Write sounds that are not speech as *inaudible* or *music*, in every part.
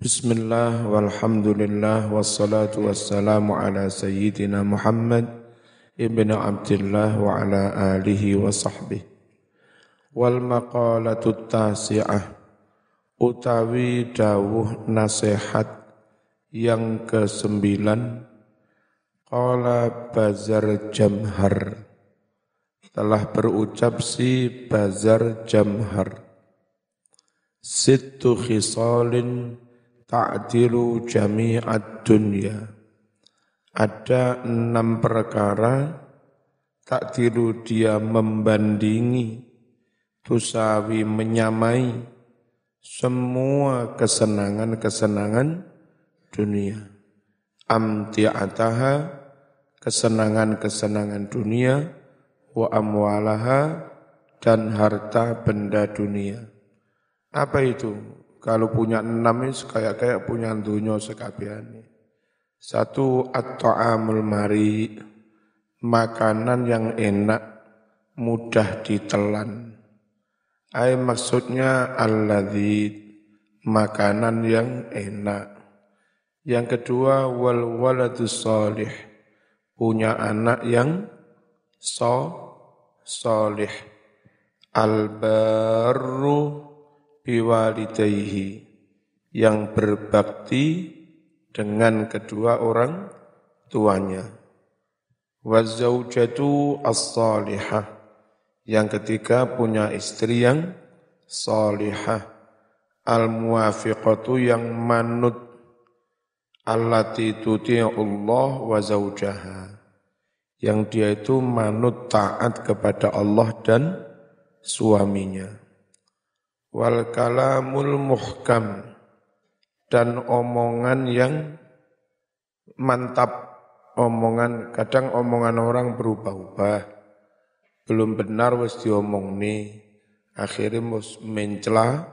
Bismillah walhamdulillah wassalatu wassalamu ala sayyidina Muhammad ibn Abdullah wa ala alihi wa sahbihi. Wal maqalatu tasi'ah utawi dawuh nasihat yang kesembilan qala bazar jamhar. Telah berucap si bazar jamhar. Sittu khisalin ta'dilu jami'at dunya. Ada enam perkara takdilu dia membandingi, tusawi menyamai semua kesenangan-kesenangan dunia. Amti'ataha, kesenangan-kesenangan dunia, wa amwalaha, dan harta benda dunia. Apa itu? Kalau punya enam ini kayak kayak punya dunia sekabiani. Satu at-ta'amul mari, makanan yang enak, mudah ditelan. Ay maksudnya alladzi makanan yang enak. Yang kedua wal waladus salih, punya anak yang so solih. Al barru biwalidayhi yang berbakti dengan kedua orang tuanya. Wazaujatu as-salihah. Yang ketiga punya istri yang salihah. Al-muwafiqatu yang manut allati Allah wa zaujaha. Yang dia itu manut taat kepada Allah dan suaminya wal kalamul muhkam dan omongan yang mantap. Omongan kadang omongan orang berubah-ubah. Belum benar wis diomong nih akhirnya mus mencela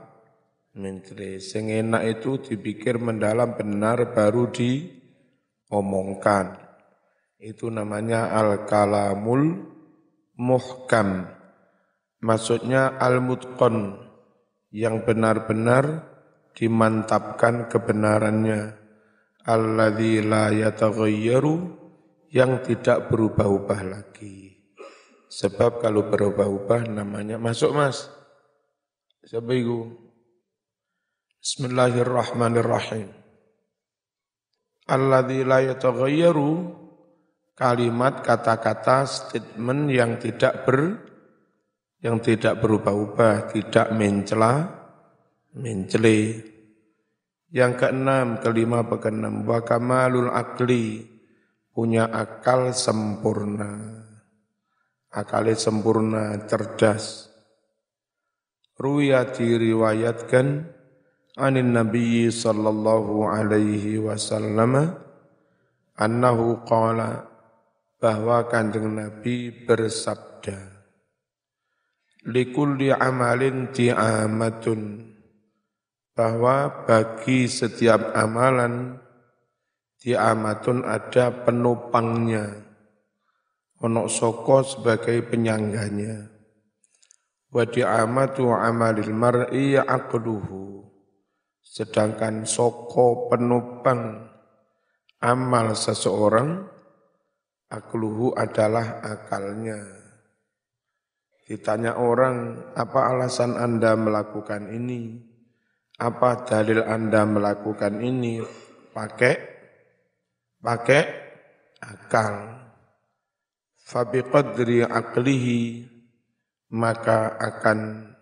mencela. Sing enak itu dipikir mendalam benar baru diomongkan. Itu namanya al kalamul muhkam. Maksudnya al mutqan yang benar-benar dimantapkan kebenarannya. Alladzi la yataghayyaru yang tidak berubah-ubah lagi. Sebab kalau berubah-ubah namanya masuk Mas. Siapa itu? Bismillahirrahmanirrahim. Alladzi la yataghayyaru kalimat kata-kata statement yang tidak ber yang tidak berubah-ubah, tidak mencela, mencele. Yang keenam, kelima, keenam, wa kamalul akli, punya akal sempurna. Akalnya sempurna, cerdas. Ruya diriwayatkan anin Nabi sallallahu alaihi wasallam annahu qala bahwa kanjeng Nabi bersabda likulli amalin ti'amatun bahwa bagi setiap amalan ti'amatun ada penopangnya onok soko sebagai penyangganya. Wa di'amatu amalil mar'i aqluhu. Sedangkan soko penopang amal seseorang akluhu adalah akalnya Ditanya orang, apa alasan Anda melakukan ini? Apa dalil Anda melakukan ini? Pakai pakai akal. Fabiqadri aklihi maka akan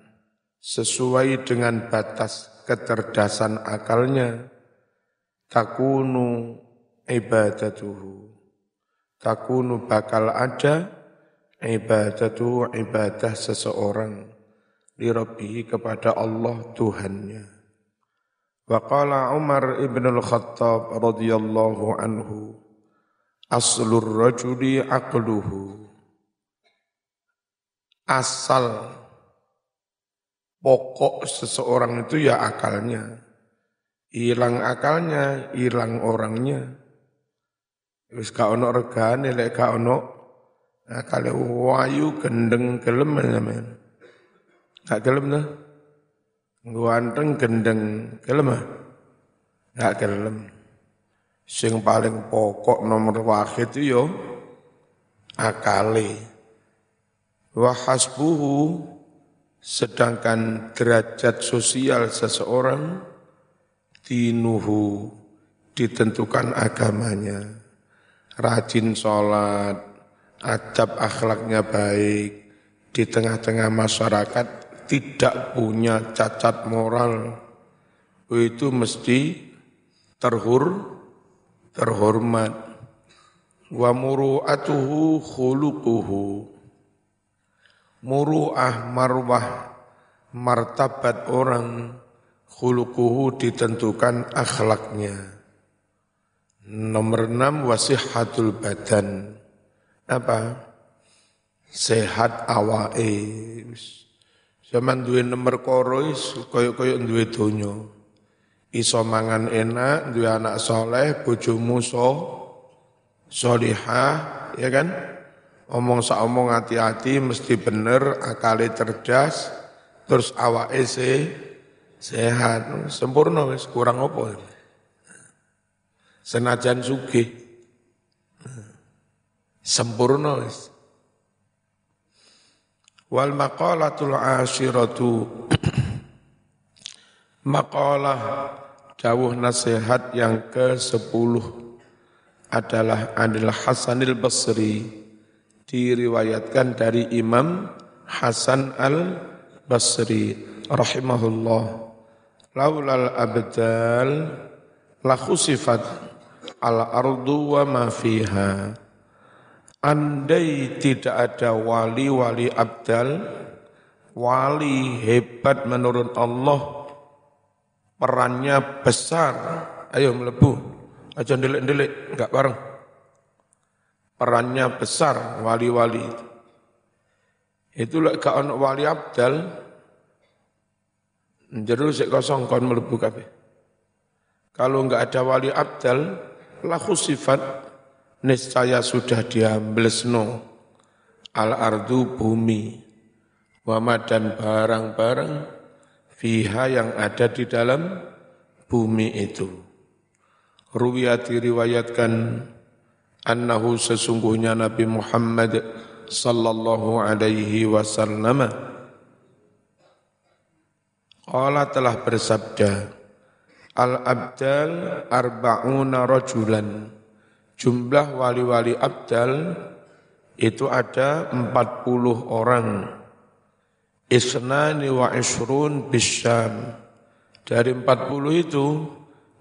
sesuai dengan batas kecerdasan akalnya takunu ibadatuhu takunu bakal ada ibadatu ibadah seseorang li kepada Allah Tuhannya. Wa qala Umar ibn al-Khattab radhiyallahu anhu aslur rajuli aqluhu. Asal pokok seseorang itu ya akalnya. Hilang akalnya hilang orangnya. Wis ka ono regane lek ka ono Nah, kalau wayu gendeng gelem sampean. Gak gelem tuh. Ganteng gendeng gelem ah. Enggak gelem. Sing paling pokok nomor wahid itu yo akale. Wa hasbuhu sedangkan derajat sosial seseorang dinuhu ditentukan agamanya. Rajin sholat, adab akhlaknya baik, di tengah-tengah masyarakat tidak punya cacat moral, itu mesti terhur, terhormat. Wa muru'atuhu khuluquhu. Muru'ah marwah martabat orang khuluquhu ditentukan akhlaknya. Nomor enam wasihatul badan. Apa? Sehat awake. Zaman duwe nomor koro koyo-koyo duwe donya. Iso mangan enak, duwe anak soleh, bojomu so, solihah, ya kan? Omong sak omong hati-hati mesti bener, akali cerdas, terus awake se sehat, sempurna wis kurang apa. Senajan sugih. Sempurna. Wal maqalatul asyiratu *clears throat* Maqalah dawuh nasihat yang ke-10 adalah adalah Hasanil Basri diriwayatkan dari Imam Hasan al-Basri rahimahullah. Laulal abdal la khusifat al ardu wa ma fiha andai tidak ada wali-wali abdal wali hebat menurut Allah perannya besar ayo melebu aja ndelik-ndelik enggak bareng perannya besar wali-wali itu. Itu lek gak ono wali abdal jero sik kosong kon mlebu kabeh. Kalau enggak ada wali abdal, lahu sifat niscaya sudah diamblesno al ardu bumi. Wama dan barang-barang fiha yang ada di dalam bumi itu. Ruwiyat diriwayatkan annahu sesungguhnya Nabi Muhammad sallallahu alaihi wasallam qala telah bersabda al-abdal arba'una rajulan jumlah wali-wali abdal itu ada 40 orang. Isnani wa isrun bisyam. Dari 40 itu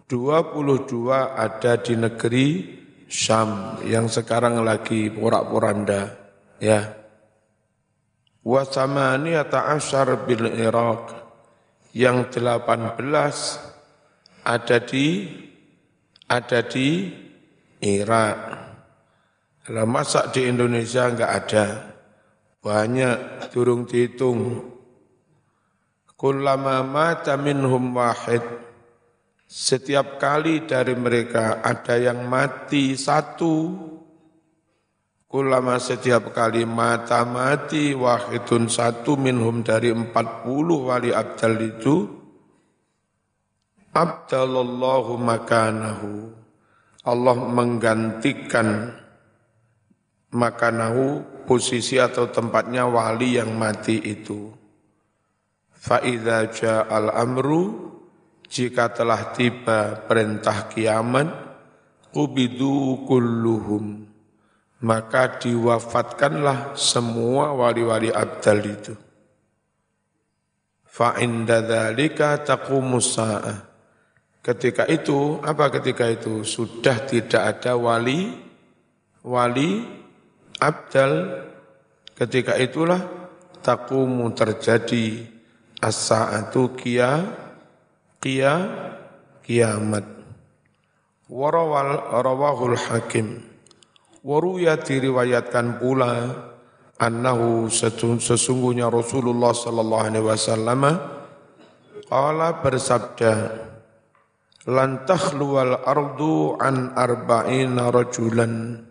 22 ada di negeri Syam yang sekarang lagi porak-poranda ya. Wa samaniyata asyar bil Iraq. Yang 18 ada di ada di Irak. Kalau masak di Indonesia enggak ada. Banyak turung dihitung. Kullama mata minhum wahid. Setiap kali dari mereka ada yang mati satu, kulama setiap kali mata mati wahidun satu minhum dari empat puluh wali abdal itu, abdalallahu makanahu. Allah menggantikan makanahu posisi atau tempatnya wali yang mati itu. Fa'idha ja'al amru jika telah tiba perintah kiamat, kubidu kulluhum, maka diwafatkanlah semua wali-wali abdal itu. Fa'inda dhalika taqumus Ketika itu, apa ketika itu? Sudah tidak ada wali, wali abdal. Ketika itulah takumu terjadi as-sa'atu kia qiyam kiamat. Warawal rawahul hakim. Waruya diriwayatkan pula annahu sesungguhnya Rasulullah sallallahu alaihi wasallam qala bersabda lan takhluwal ardu an arba'ina rajulan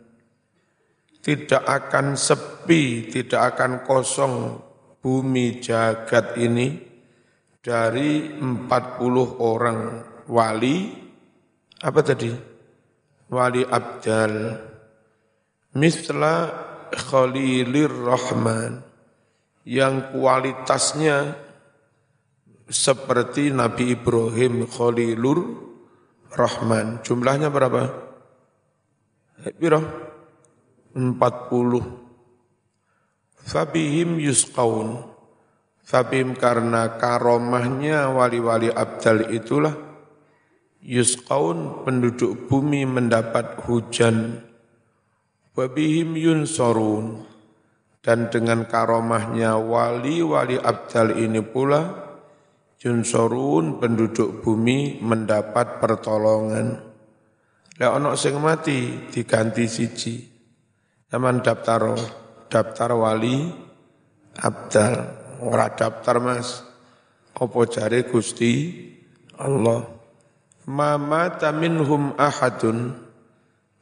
tidak akan sepi, tidak akan kosong bumi jagat ini dari 40 orang wali apa tadi? Wali abdal. Misla Khalilir Rahman yang kualitasnya seperti Nabi Ibrahim Khalilur Rahman. Jumlahnya berapa? Biro? 40. Fabihim yusqaun. Fabihim karena karomahnya wali-wali abdal itulah yusqaun penduduk bumi mendapat hujan. Wabihim yunsorun dan dengan karomahnya wali-wali abdal ini pula Junsorun penduduk bumi mendapat pertolongan. Lah ono sing mati diganti siji. Zaman daftar daftar wali abdal ora daftar Mas. Apa jare Gusti Allah. Mama minhum ahadun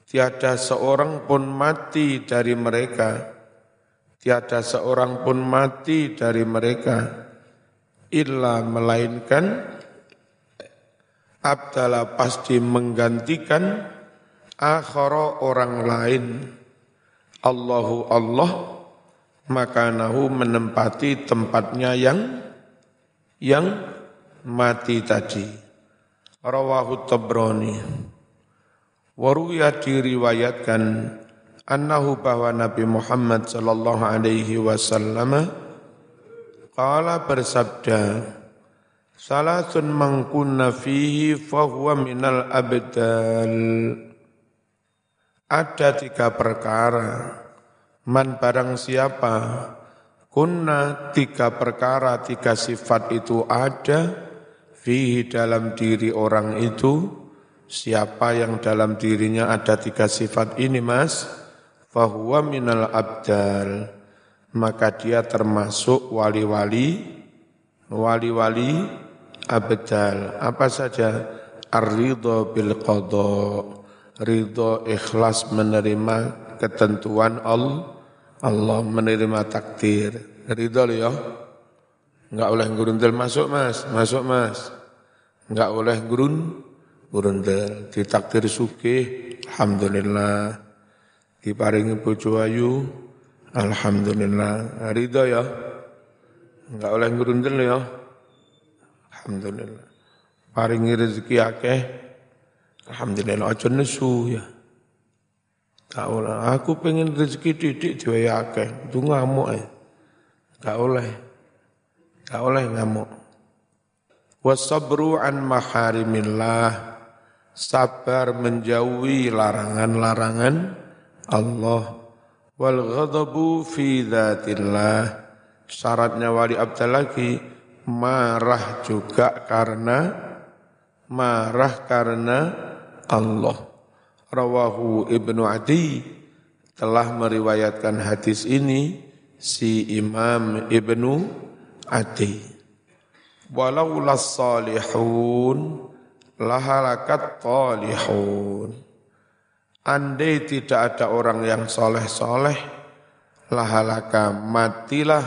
tiada seorang pun mati dari mereka tiada seorang pun mati dari mereka illa melainkan abdala pasti menggantikan akhara orang lain. Allahu Allah makanahu menempati tempatnya yang yang mati tadi. Rawahu tabrani. Waruya diriwayatkan annahu bahwa Nabi Muhammad sallallahu alaihi wasallam qala bersabda Salasun mangkunna fihi fahuwa minal abdal. Ada tiga perkara. Man barang siapa Kunna tiga perkara, tiga sifat itu ada Fihi dalam diri orang itu. Siapa yang dalam dirinya ada tiga sifat ini mas? Fahuwa minal abdal maka dia termasuk wali-wali wali-wali abdal. Apa saja? Ar-ridho bil ridho ikhlas menerima ketentuan Allah Allah menerima takdir. Ridho ya. Enggak oleh gurundel masuk mas. Masuk mas. Enggak oleh gurun gurundel ditakdir sugih alhamdulillah. Diparingi bojo ayu alhamdulillah ridho ya enggak oleh ngerundel ya alhamdulillah paringi rezeki akeh alhamdulillah aja nesu ya Gak oleh. Aku pengen rezeki didik diwai akeh. Itu ngamuk ya. Gak oleh. Gak oleh ngamuk. Wasabru an maharimillah. Sabar menjauhi larangan-larangan Allah wal ghadabu fi dzatillah syaratnya wali abdal lagi marah juga karena marah karena Allah. Rawahu ibnu adi telah meriwayatkan hadis ini si Imam Ibnu Adi. Walau salihun lahalakat talihun Andai tidak ada orang yang soleh-soleh, lahalaka matilah,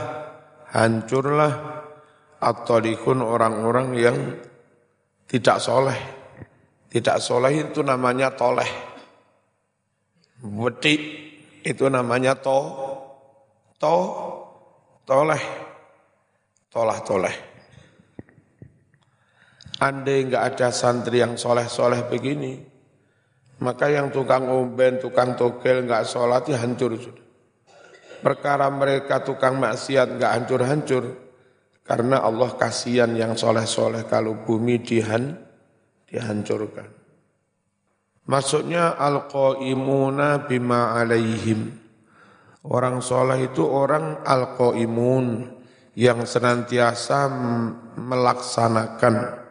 hancurlah, atau dikun orang-orang yang tidak soleh. Tidak soleh itu namanya toleh. Wedi itu namanya to, to, toleh, tolah toleh. Andai enggak ada santri yang soleh-soleh begini, maka yang tukang omben, tukang togel nggak sholat ya hancur sudah. Perkara mereka tukang maksiat nggak hancur-hancur karena Allah kasihan yang soleh-soleh kalau bumi dihan, dihancurkan. Maksudnya al-qaimuna bima alaihim. Orang soleh itu orang al-qaimun yang senantiasa melaksanakan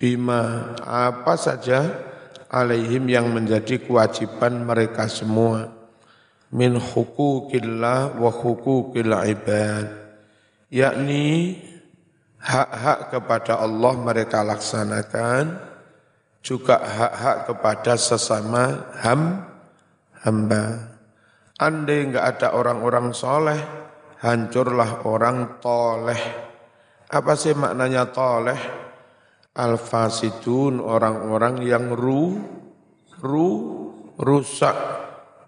bima apa saja alaihim yang menjadi kewajiban mereka semua. Min hukukillah wa hukukil ibad. Yakni hak-hak kepada Allah mereka laksanakan juga hak-hak kepada sesama ham hamba. Andai enggak ada orang-orang soleh hancurlah orang toleh. Apa sih maknanya toleh Al-fasidun orang-orang yang ru ru rusak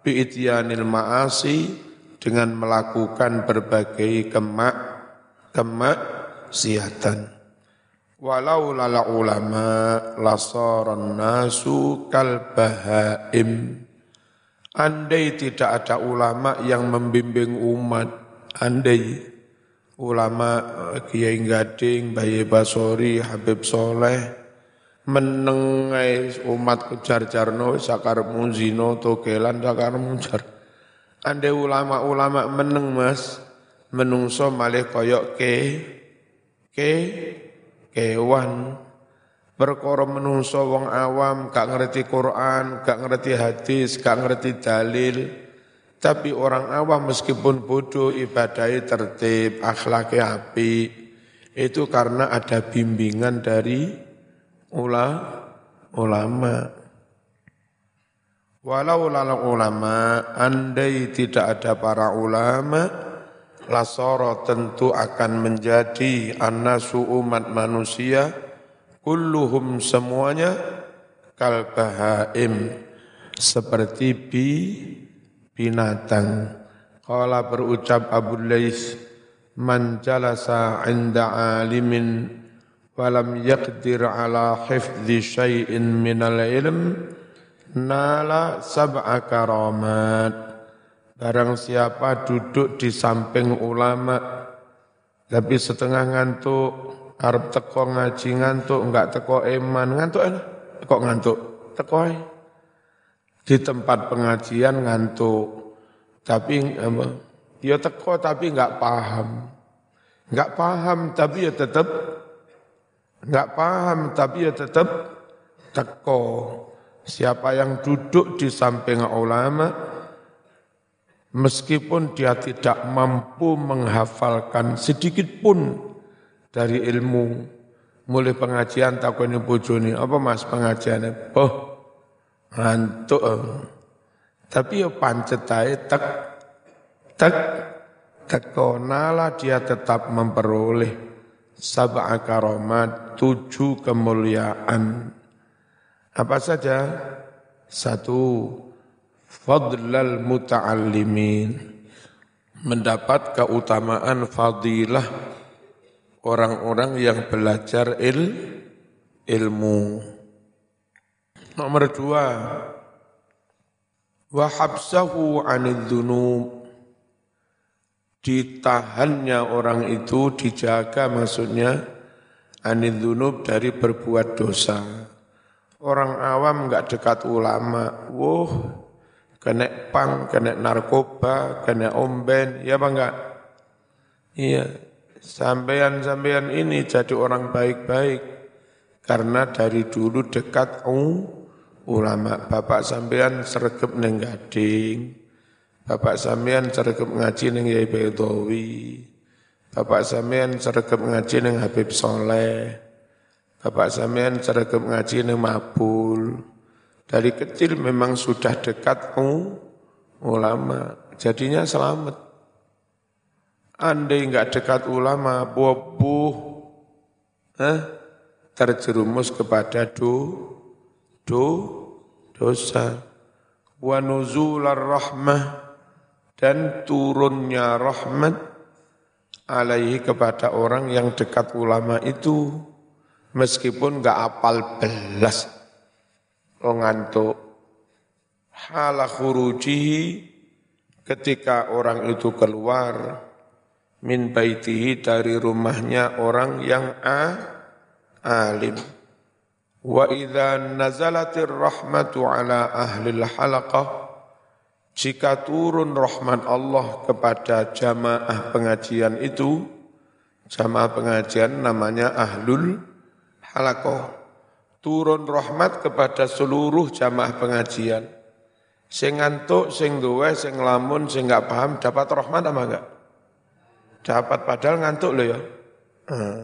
bi'ityanil ma'asi dengan melakukan berbagai kemak kemaksiatan. Walau lala ulama lasaran nasu kal bahaim. Andai tidak ada ulama yang membimbing umat, andai ulama Kiai Gading, Bayi Basori, Habib Soleh, menengai umat kejar jarno sakar munzino togelan sakar munjar. Andai ulama-ulama meneng mas, menungso malih koyok ke, ke, kewan perkara menungso wong awam gak ngerti Quran, gak ngerti hadis, gak ngerti dalil. Tapi orang awam meskipun bodoh ibadahnya tertib, akhlaknya api, itu karena ada bimbingan dari ula, ulama. Walau lalu ulama, andai tidak ada para ulama, lasoro tentu akan menjadi anasu umat manusia, kulluhum semuanya kal bahaim seperti bi binatang. Qala berucap Abu Lais man jalasa inda alimin walam yaqdir ala hifdhi syai'in minal ilm nala sab'a karamat barang siapa duduk di samping ulama tapi setengah ngantuk arep teko ngaji ngantuk, enggak teko eman ngantuk enak. Kok ngantuk? Teko Di tempat pengajian ngantuk. Tapi apa? Ya teko tapi enggak paham. Enggak paham tapi ya tetap enggak paham tapi ya tetap teko. Siapa yang duduk di samping ulama meskipun dia tidak mampu menghafalkan sedikit pun dari ilmu mulai pengajian takoni bojone apa mas pengajiannya oh ngantuk tapi ya pancet ae tek tek tekonala dia tetap memperoleh sab'a karomat tujuh kemuliaan. Apa saja? Satu fadlal muta'allimin. Mendapat keutamaan fadilah orang-orang yang belajar il, ilmu. Nomor dua, wahabsahu anid dunub. Ditahannya orang itu, dijaga maksudnya, anid dunub dari berbuat dosa. Orang awam enggak dekat ulama, wuh, kena pang, kena narkoba, kena omben, ya apa enggak? Iya, sampean-sampean ini jadi orang baik-baik karena dari dulu dekat uh, ulama. Bapak sampean sergep neng gading, bapak sampean sergep ngaji neng Yai Bedowi, bapak sampean sergep ngaji neng Habib Soleh, bapak sampean sergep ngaji neng Mabul. Dari kecil memang sudah dekat ulama, jadinya selamat. Andai enggak dekat ulama, bobuh, eh, terjerumus kepada do, do, dosa. Wa nuzular rahmah dan turunnya rahmat alaihi kepada orang yang dekat ulama itu meskipun enggak apal belas oh ngantuk hala khurujihi ketika orang itu keluar min baitihi dari rumahnya orang yang a, alim. Wa idza nazalatir rahmatu ala ahli halaqah jika turun rahmat Allah kepada jamaah pengajian itu, jamaah pengajian namanya ahlul halaqah. Turun rahmat kepada seluruh jamaah pengajian. Sing ngantuk, sing duwe, sing lamun, sing enggak paham dapat rahmat apa enggak? Dapat padahal ngantuk loh ya. Hmm.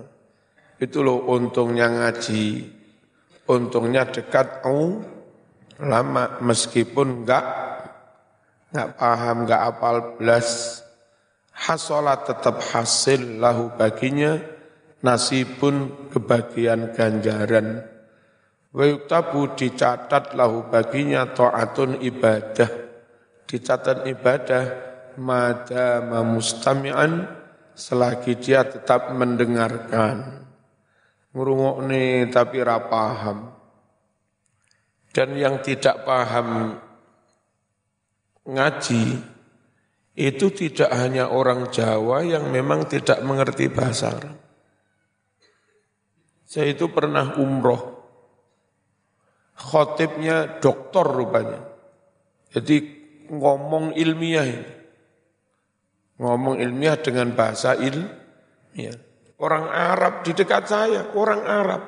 Itu loh untungnya ngaji. Untungnya dekat oh, lama meskipun enggak enggak paham, enggak apal belas. Hasolat tetap hasil lahu baginya nasibun kebagian ganjaran. Wa yuktabu dicatat lahu baginya ta'atun ibadah. Dicatat ibadah madama mustami'an selagi dia tetap mendengarkan. Ngurungokne tapi rapaham. Dan yang tidak paham ngaji, itu tidak hanya orang Jawa yang memang tidak mengerti bahasa Arab. Saya itu pernah umroh, khotibnya doktor rupanya. Jadi ngomong ilmiah ini. Ngomong ilmiah dengan bahasa ilmiah. Orang Arab di dekat saya, orang Arab.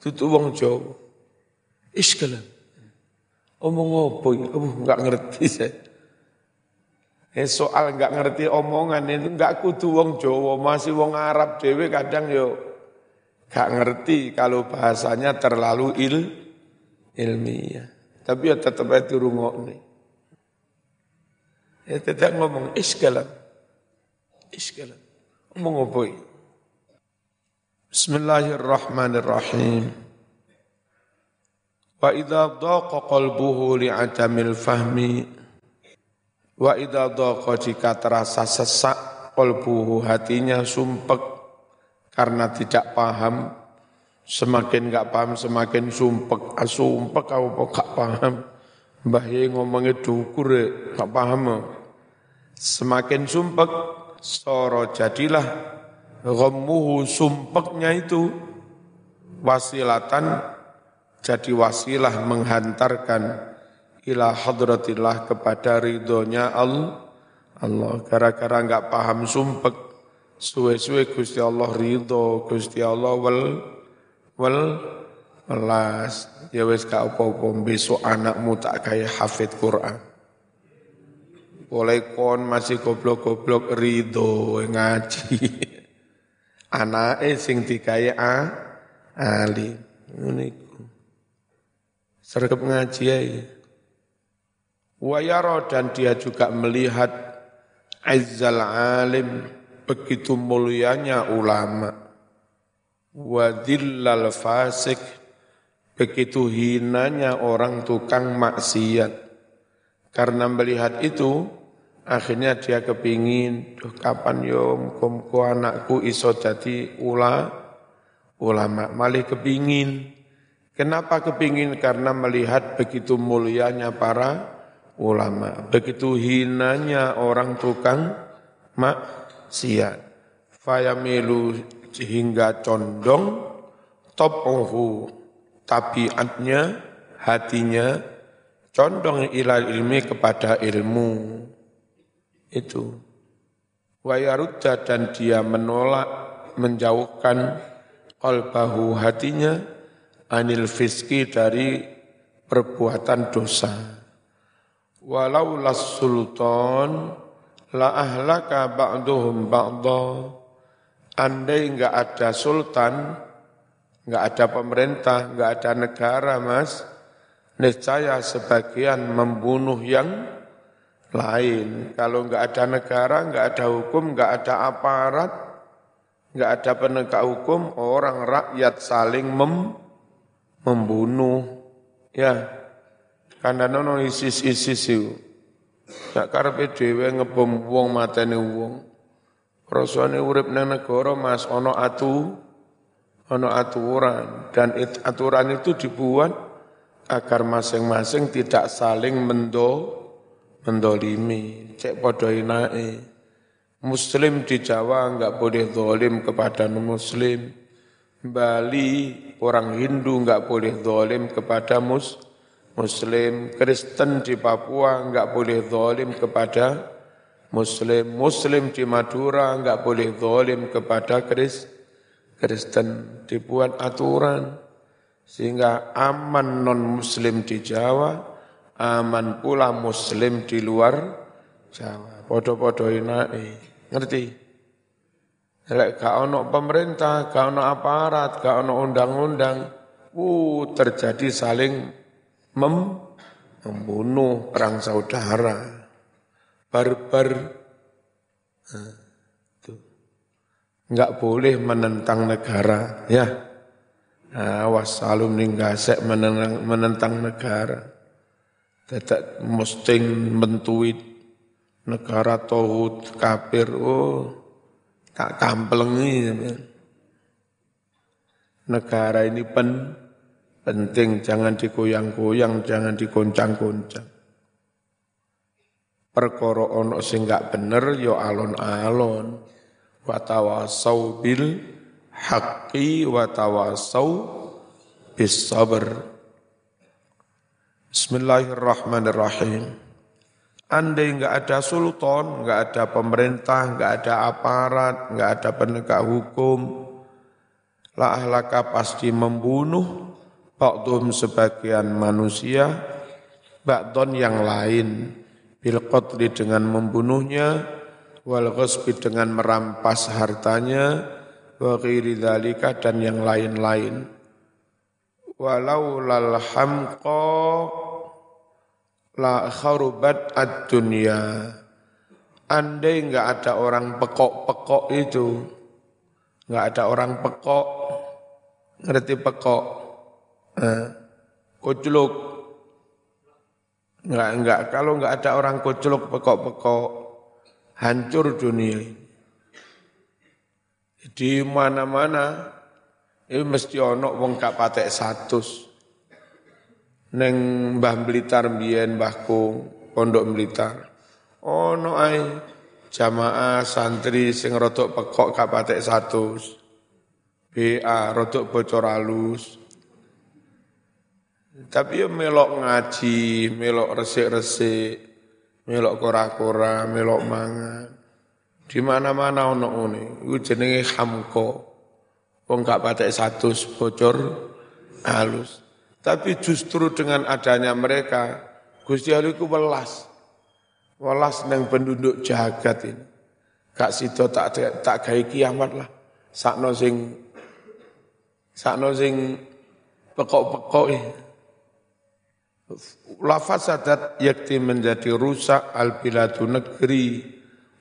Itu wong Jawa. Iskalan. Omong apa? Oh, enggak ngerti saya. Eh, soal enggak ngerti omongan itu enggak kudu wong Jawa, masih wong Arab dewe kadang yo enggak ngerti kalau bahasanya terlalu il ilmiah. Tapi ya tetap itu rungokne. Ya tetap ngomong iskalan. Iskalan. Ngomong apa? Bismillahirrahmanirrahim. Wa idza dhaqa qalbuhu li'adamil fahmi wa idza dhaqa jika terasa sesak qalbuhu hatinya sumpek karena tidak paham Semakin gak paham, semakin sumpek. Asumpek ah, kau gak paham. Mbah ngomongnya dukur, gak paham. Semakin sumpek, soro jadilah ghammuhu sumpeknya itu wasilatan jadi wasilah menghantarkan ila hadratillah kepada ridhonya Allah Allah gara-gara enggak paham sumpek suwe-suwe Gusti Allah ridho Gusti Allah wal Wal welas ya wis gak apa-apa besok anakmu tak kayak hafid Quran. Boleh kon masih goblok-goblok ridho ngaji. *laughs* Anake sing dikaya a ali. Niku. Sergap ngaji ae. Wayaro dan dia juga melihat Azzal alim begitu mulianya ulama wadillal fasik begitu hinanya orang tukang maksiat karena melihat itu akhirnya dia kepingin Duh, kapan yo muka anakku iso jadi ula ulama. Malih kepingin. Kenapa kepingin? Karena melihat begitu mulianya para ulama begitu hinanya orang tukang maksiat. Fayamilu sehingga condong topohu tabiatnya hatinya condong ilal ilmi kepada ilmu itu. Wayarudda dan dia menolak menjauhkan qalbahu hatinya anil fiski dari perbuatan dosa. Walau las sultan la ahlaka ba'duhum ba'dha. Andai enggak ada sultan, enggak ada pemerintah, enggak ada negara, Mas, niscaya sebagian membunuh yang lain. Kalau enggak ada negara, enggak ada hukum, enggak ada aparat, enggak ada penegak hukum, orang rakyat saling mem, membunuh. Ya, karena nono isis-isis itu. Gak karpe dhewe ngebom wong mateni wong. Rasane urip nang negara Mas ana atu ana aturan dan it, aturan itu dibuat agar masing-masing tidak saling mendo mendolimi cek enake. Muslim di Jawa enggak boleh zalim kepada muslim Bali orang Hindu enggak boleh zalim kepada mus muslim. Kristen di Papua enggak boleh zalim kepada Muslim, Muslim di Madura enggak boleh zalim kepada Kris, Kristen. Dibuat aturan sehingga aman non Muslim di Jawa, aman pula Muslim di luar Jawa. Podo-podo inai, ngerti? Lek gak ono pemerintah, gak ono aparat, gak ono undang-undang, uh, terjadi saling mem membunuh perang saudara barbar. Nah, Enggak boleh menentang negara, ya. Nah, wassalum ninggasek menentang, menentang negara. Tidak mesti mentuit negara tohut kafir, oh tak kamplengi. Negara ini pen, penting, jangan dikoyang-koyang, jangan dikoncang-koncang. Perkara ono sing gak bener yo ya alon-alon. Wa tawasau bil haqqi wa tawasau bis sabr. Bismillahirrahmanirrahim. Andai nggak ada sultan, nggak ada pemerintah, nggak ada aparat, nggak ada penegak hukum, la ahlaka pasti membunuh ba'dhum sebagian manusia, ba'don yang lain, bil qatli dengan membunuhnya, wal ghasbi dengan merampas hartanya, wa ghairi dan yang lain-lain. Walau lal hamqa la kharubat ad-dunya. Andai enggak ada orang pekok-pekok itu, enggak ada orang pekok, ngerti pekok, eh, kuculuk, enggak enggak kalau enggak ada orang kuculuk pekok-pekok, hancur dunia. Di mana-mana itu mesti ono wong gak patek satus. Neng Mbah Blitar mbiyen Mbahku Pondok Blitar. Ono ae jamaah santri sing rodok pekok gak patek satu. BA rodok bocor halus. Tapi ya melok ngaji, melok resik-resik, melok kora-kora, melok mangan. Di mana-mana ono ngene. Iku jenenge hamko. Wong gak patek satu bocor halus. Tapi justru dengan adanya mereka, Gusti Allah itu welas. Welas neng penduduk jagat ini. Kak Sido tak tak gawe kiamat lah. Sakno sing sakno sing pekok-pekok Lafaz sadat yakti menjadi rusak al biladu negeri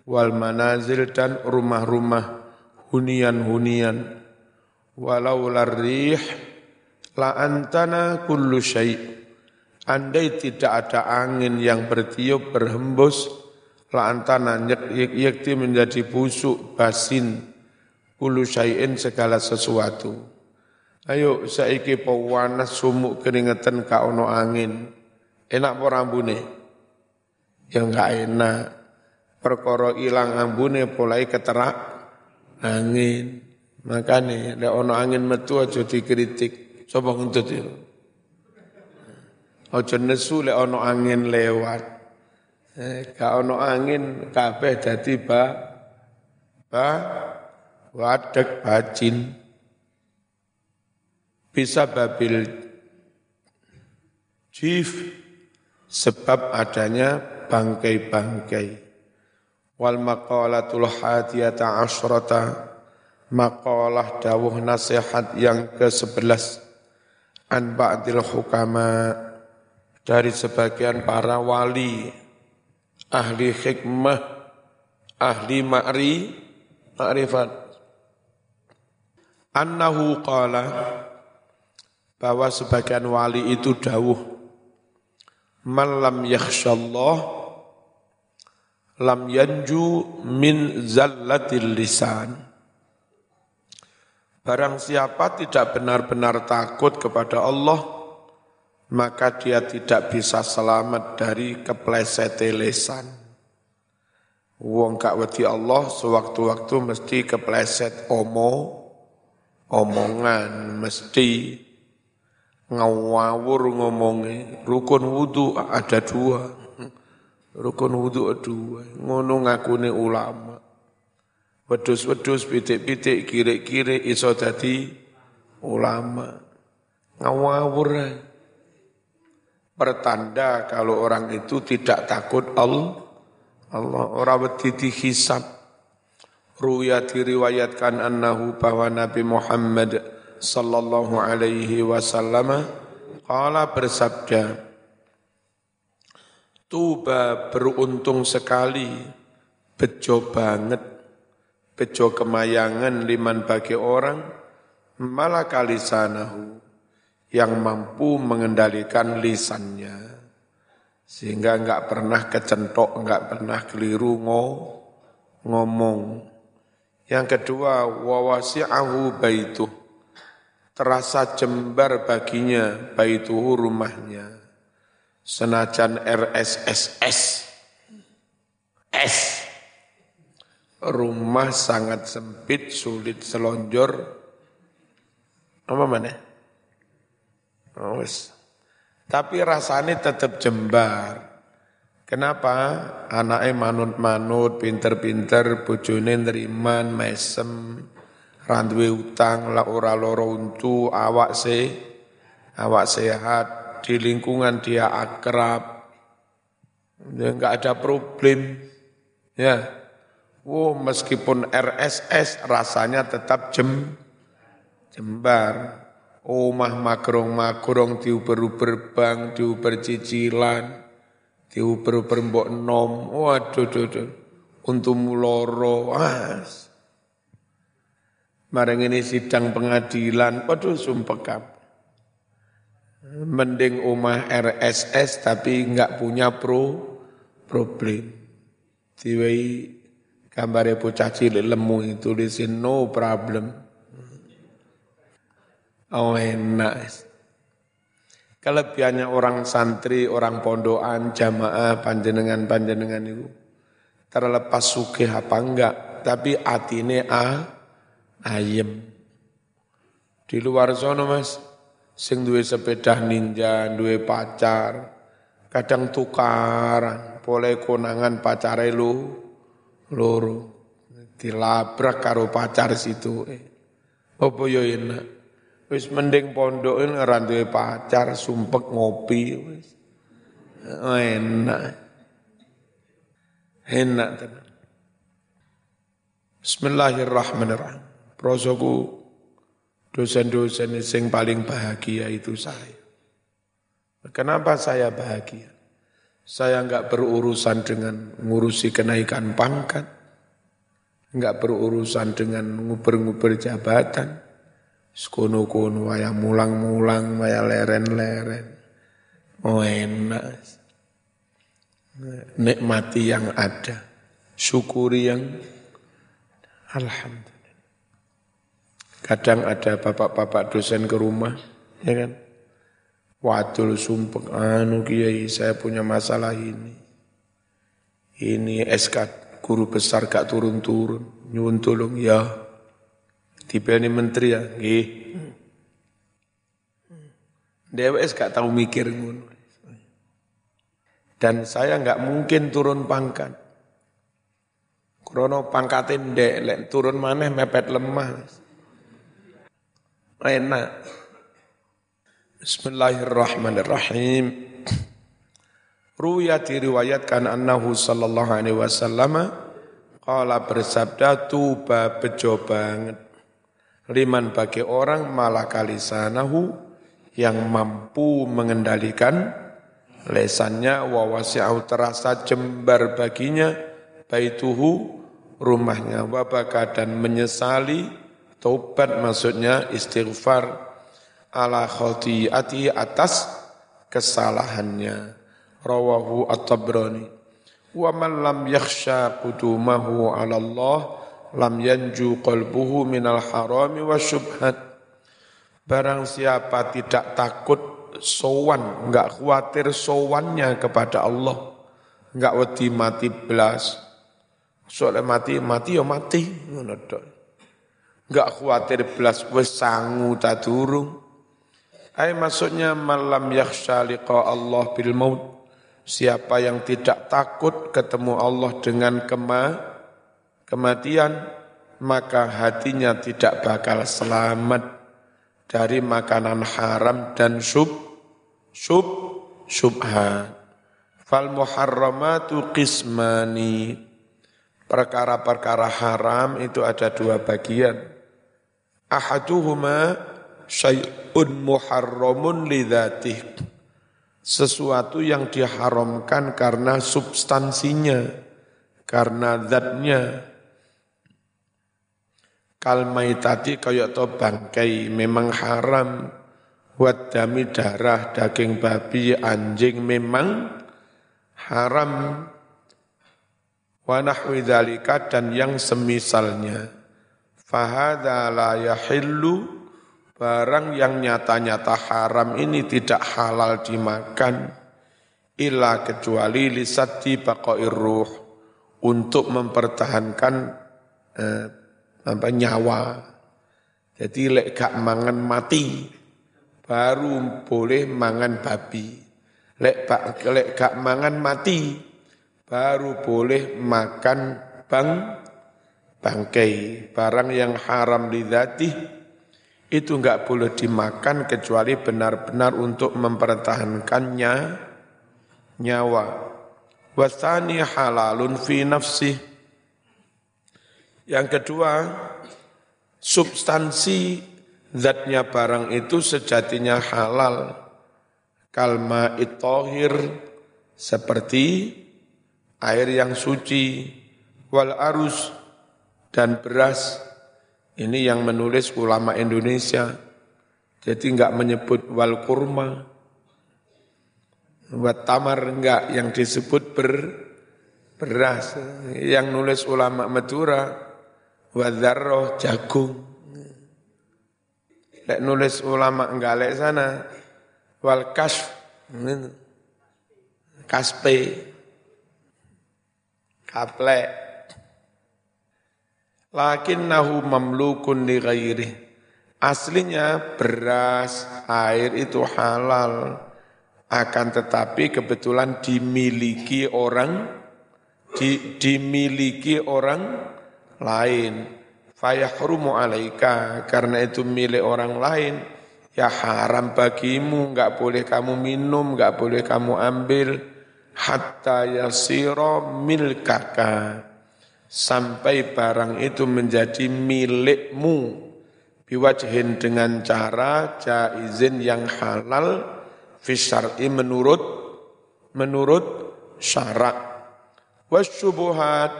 wal manazil dan rumah-rumah hunian-hunian walau larih La antana kullu syai' Andai tidak ada angin yang bertiup berhembus, la antana yakti menjadi busuk basin kullu syai'in segala sesuatu. Ayo saiki pawanas sumuk keringetan ka ono angin. Enak apa rambune? Ya enggak enak. Perkara ilang ambune polai keterak angin. Makanya ada ono angin metu aja dikritik. Coba ngentut itu. Ojo nesu lek ono angin lewat. Eh, gak ono angin kabeh dadi ba ba wadek bacin. Bisa babil jif sebab adanya bangkai-bangkai. Wal maqalatul hadiyata asyrata maqalah dawuh nasihat yang ke-11 an ba'dil hukama. Dari sebagian para wali ahli hikmah ahli ma'ri ma'rifat. Annahu qala bahwa sebagian wali itu dawuh man lam yakhsyallah lam yanju min zallatil lisan Barang siapa tidak benar-benar takut kepada Allah, maka dia tidak bisa selamat dari kepleset lesan. Wong kak wedi Allah sewaktu-waktu mesti kepleset omo, omongan mesti ngawur ngomongi. Rukun wudhu ada dua. Rukun wudhu ada dua. Ngono ngakune ulama. Wedus-wedus, pitik-pitik, kiri-kiri, iso dadi ulama. Ngawur. Pertanda kalau orang itu tidak takut Allah. Allah orang wedi dihisab. Ruya diriwayatkan annahu bahwa Nabi Muhammad sallallahu alaihi wasallam qala bersabda Tuba beruntung sekali, bejo banget bejo kemayangan liman bagi orang malaka lisanahu yang mampu mengendalikan lisannya sehingga enggak pernah kecentok, enggak pernah keliru ngomong. Yang kedua, wawasi'ahu baituh. Terasa jembar baginya baituhu rumahnya. Senajan RSSS. S. Rumah sangat sempit, sulit selonjor. Apa mana? Oh, Tapi rasanya tetap jembar. Kenapa? Anaknya manut-manut, pinter-pinter, bojone neriman, mesem, randuwe utang, la ora loro untu, awak se, awak sehat, di lingkungan dia akrab, enggak ada problem, ya. Wow, meskipun RSS rasanya tetap jem, jembar. Omah makrong-makrong diuber-uber bank, diuber cicilan, diuber-uber mbok nom, waduh, duh, duh. untuk muloro, as. Marang ini sidang pengadilan, waduh sumpah kap. Mending omah RSS tapi enggak punya pro problem. Tiwai gambar bocah cilik lemu itu tulisin no problem. Oh enak. Kelebihannya orang santri, orang pondokan, jamaah, panjenengan-panjenengan itu. Terlepas sugih apa enggak, tapi atine a ayem. Di luar zona mas, sing duwe sepeda ninja, duwe pacar, kadang tukaran, boleh konangan pacare lu, loro. Dilabrak karo pacar situ. Eh. Apa yo enak? Wis mending pondok ini rantai pacar, sumpek ngopi. Wis. Enak. Enak tenan. Bismillahirrahmanirrahim. Prosoku dosen-dosen sing paling bahagia itu saya. Kenapa saya bahagia? Saya enggak berurusan dengan ngurusi kenaikan pangkat, enggak berurusan dengan nguber-nguber jabatan, Sekono-kono waya mulang-mulang, waya leren-leren. Oh enak. Nikmati yang ada. Syukuri yang Alhamdulillah. Kadang ada bapak-bapak dosen ke rumah, ya kan? Wadul sumpek, anu kiai saya punya masalah ini. Ini SK guru besar gak turun-turun, nyuwun tolong ya dipilih menteri ya, nggih. DWS gak tahu mikir ngono. Dan saya nggak mungkin turun pangkat. Krono pangkatin dek, turun mana mepet lemah. Enak. Bismillahirrahmanirrahim. Ruya diriwayatkan annahu sallallahu alaihi wasallam qala bersabda tuba bejo banget liman bagi orang malakalisanahu yang mampu mengendalikan lesannya wawasi'au terasa jembar baginya baituhu rumahnya wabaka dan menyesali taubat maksudnya istighfar ala khati'ati atas kesalahannya rawahu at-tabrani wa man lam yakhsha qudumahu ala Allah lam yanju qalbuhu minal harami wa syubhat. Barang siapa tidak takut sowan, enggak khawatir sowannya kepada Allah, enggak wedi mati belas. Soalnya mati, mati ya mati, Enggak khawatir belas wis sangu ta durung. Ay maksudnya malam yakhsha Allah bil maut. Siapa yang tidak takut ketemu Allah dengan kema kematian, maka hatinya tidak bakal selamat dari makanan haram dan sub sub subhat. Fal muharramatu qismani. Perkara-perkara haram itu ada dua bagian. Ahaduhuma syai'un muharramun lidzatih. Sesuatu yang diharamkan karena substansinya, karena zatnya. Kalmai tadi kaya to bangkai memang haram. Buat dami darah daging babi anjing memang haram. Wa nahwi dan yang semisalnya. Fahadha la yahillu barang yang nyata-nyata haram ini tidak halal dimakan illa kecuali lisati baqair ruh untuk mempertahankan eh, apa nyawa. Jadi lek gak mangan mati baru boleh mangan babi. Lek lek gak mangan mati baru boleh makan bang bangkai. Barang yang haram lidati itu enggak boleh dimakan kecuali benar-benar untuk mempertahankannya nyawa. Wasani halalun fi nafsih. Yang kedua, substansi zatnya barang itu sejatinya halal. Kalma itohir seperti air yang suci, wal arus dan beras. Ini yang menulis ulama Indonesia. Jadi enggak menyebut wal kurma. Buat tamar enggak yang disebut ber, beras. Yang nulis ulama Madura, wadarroh jagung. Lek nulis ulama enggak lek sana, wal kasf, kaspe, kaplek. Lakinnahu mamlukun li ghairi. Aslinya beras, air itu halal. Akan tetapi kebetulan dimiliki orang, di, dimiliki orang lain. Fayahrumu alaika, karena itu milik orang lain. Ya haram bagimu, enggak boleh kamu minum, enggak boleh kamu ambil hatta yasiro milkaka sampai barang itu menjadi milikmu. Biwajhin dengan cara jaizin yang halal fisyar'i menurut menurut syarak. Wasyubuhat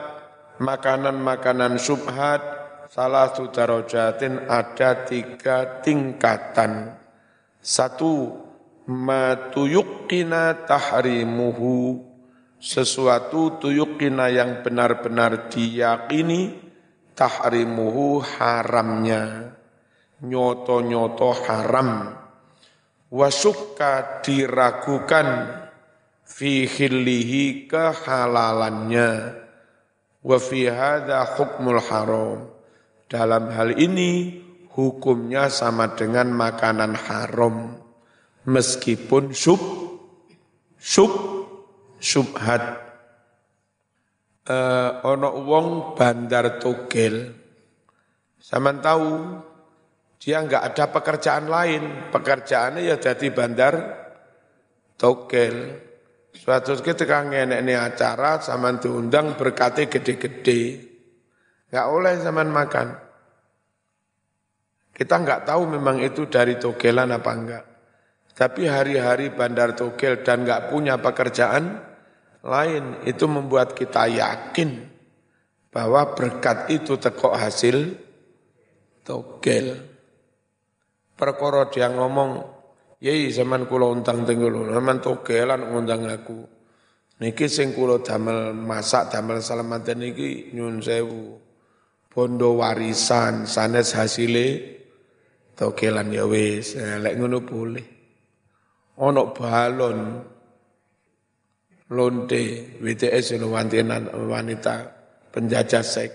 makanan-makanan subhat salah darajatin ada tiga tingkatan. Satu ma tuyukina tahrimuhu sesuatu tuyukina yang benar-benar diyakini tahrimuhu haramnya. Nyoto-nyoto haram. Wasukka diragukan fi khillihi kehalalannya. Wa fi hadha hukmul haram. Dalam hal ini hukumnya sama dengan makanan haram. Meskipun sub sub subhat uh, ono wong bandar togel sama tahu dia nggak ada pekerjaan lain. Pekerjaannya ya jadi bandar togel suatu ketika ngenek ini acara sama diundang berkati gede-gede. Nggak oleh zaman makan. Kita nggak tahu memang itu dari togelan apa enggak tapi hari-hari bandar togel dan nggak punya pekerjaan lain, itu membuat kita yakin bahwa berkat itu tekok hasil togel. Perkara dia ngomong, yei zaman kulo untang tenggulu, zaman togelan ngundang aku. Niki sing kulo damel masak damel salamatan niki nyun sewu. Bondo warisan sanes hasile togelan ya wis, lek ngono boleh ono balon. Lonte. WTS itu wanita, wanita penjajah sek.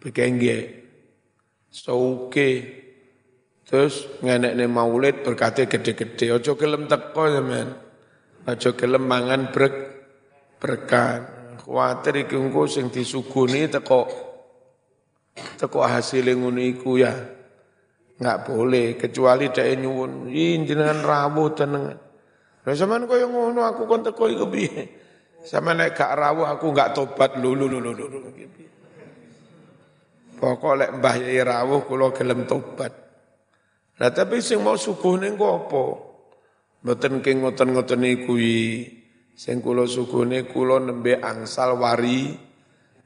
Bekengge. Sauke terus ngenek maulid berkati gede-gede. Ojo kelem teko ya men ojo kelem mangan brek berkat khawatir iki engko sing disuguni teko teko hasil ngono ya Enggak boleh kecuali dhek nyuwun, "Ih jenengan rawuh tenengan." Lah sampean koyo ngono aku kon teko iku piye? Sama nek gak rawuh aku enggak tobat lulu lulu lulu Pokok lek mbah yai rawuh kula gelem tobat. Lah tapi sing mau suguhne engko apa? Mboten ki ngoten-ngoten iku Sing kula suguhne kula nembe angsal wari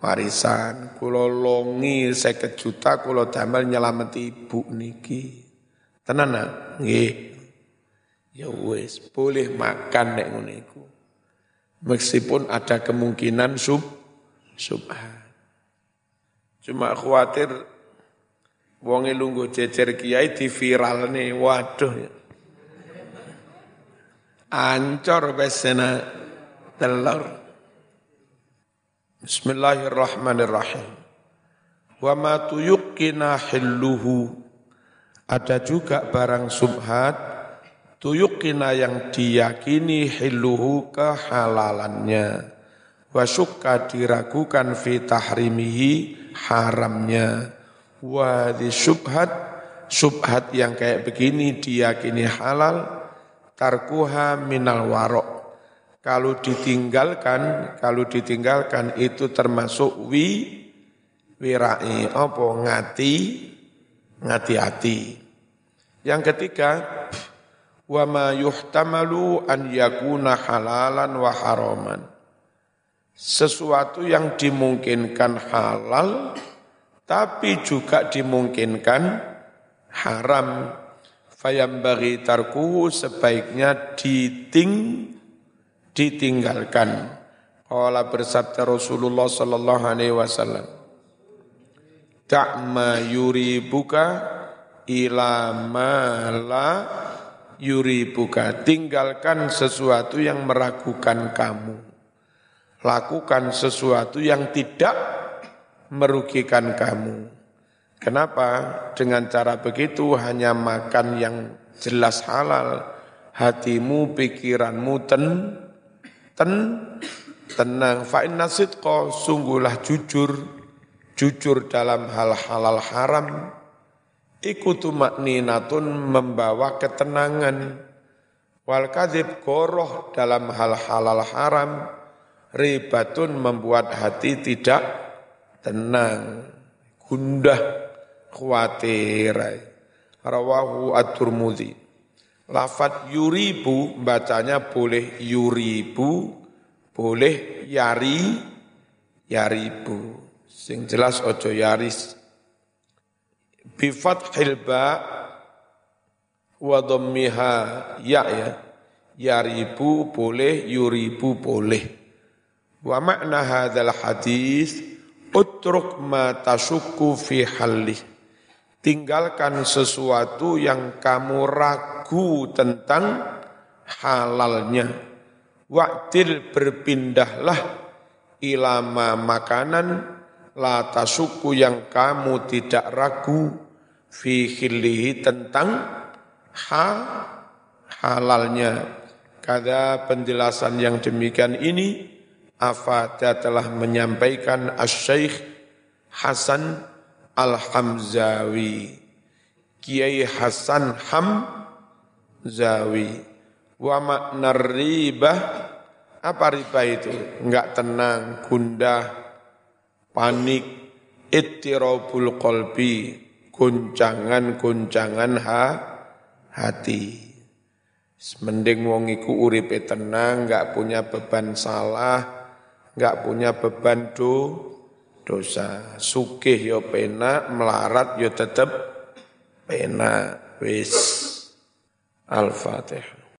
warisan, kula longi 50 juta kula damel nyelameti ibu niki. Tenan nggih. Ya wis, boleh makan nek ngene iku. Meskipun ada kemungkinan sub subhan. Cuma khawatir wonge lungguh jejer kiai nih, waduh. Ancor besena telur. Bismillahirrahmanirrahim. Wa ma tuyukkina hilluhu. Ada juga barang subhat tuyukkina yang diyakini hilluhu kehalalannya. Wa syukka diragukan fi tahrimihi haramnya. Wa di subhat subhat yang kayak begini diyakini halal tarkuha minal warok kalau ditinggalkan, kalau ditinggalkan itu termasuk wi wirai apa ngati ngati hati. Yang ketiga, wa ma yuhtamalu an yakuna halalan wa haraman. Sesuatu yang dimungkinkan halal tapi juga dimungkinkan haram. Fayambagi tarkuhu sebaiknya diting ditinggalkan. Qala bersabda Rasulullah sallallahu alaihi wasallam. Ta'ma yuribuka ila ma la yuribuka. Tinggalkan sesuatu yang meragukan kamu. Lakukan sesuatu yang tidak merugikan kamu. Kenapa? Dengan cara begitu hanya makan yang jelas halal, hatimu, pikiranmu ten, ten tenang. Fa inna sidqa sungguhlah jujur jujur dalam hal halal haram. Ikutu makninatun membawa ketenangan. Wal kadzib goroh dalam hal halal haram. Ribatun membuat hati tidak tenang. Gundah khawatir. Rawahu at-Tirmidzi Lafat yuribu bacanya boleh yuribu, boleh yari, yaribu. Sing jelas ojo yaris. Bifat hilba wa dhammiha ya ya. Yaribu boleh, yuribu boleh. Wa makna hadzal hadis utruk ma tasukku fi halih tinggalkan sesuatu yang kamu ragu tentang halalnya. Waktil berpindahlah ilama makanan la tasuku yang kamu tidak ragu fi tentang ha halalnya. Kada penjelasan yang demikian ini Afada telah menyampaikan As-Syeikh Hasan Al-Hamzawi. Kiai Hasan Hamzawi. Wa makna ribah apa riba itu? Enggak tenang gundah panik ittirabul qalbi guncangan-guncangan ha, hati. Mending wong iku uripe tenang enggak punya beban salah enggak punya beban do dosa. Sugih yo ya pena, melarat yo ya tetep pena. Wis. Al-Fatihah.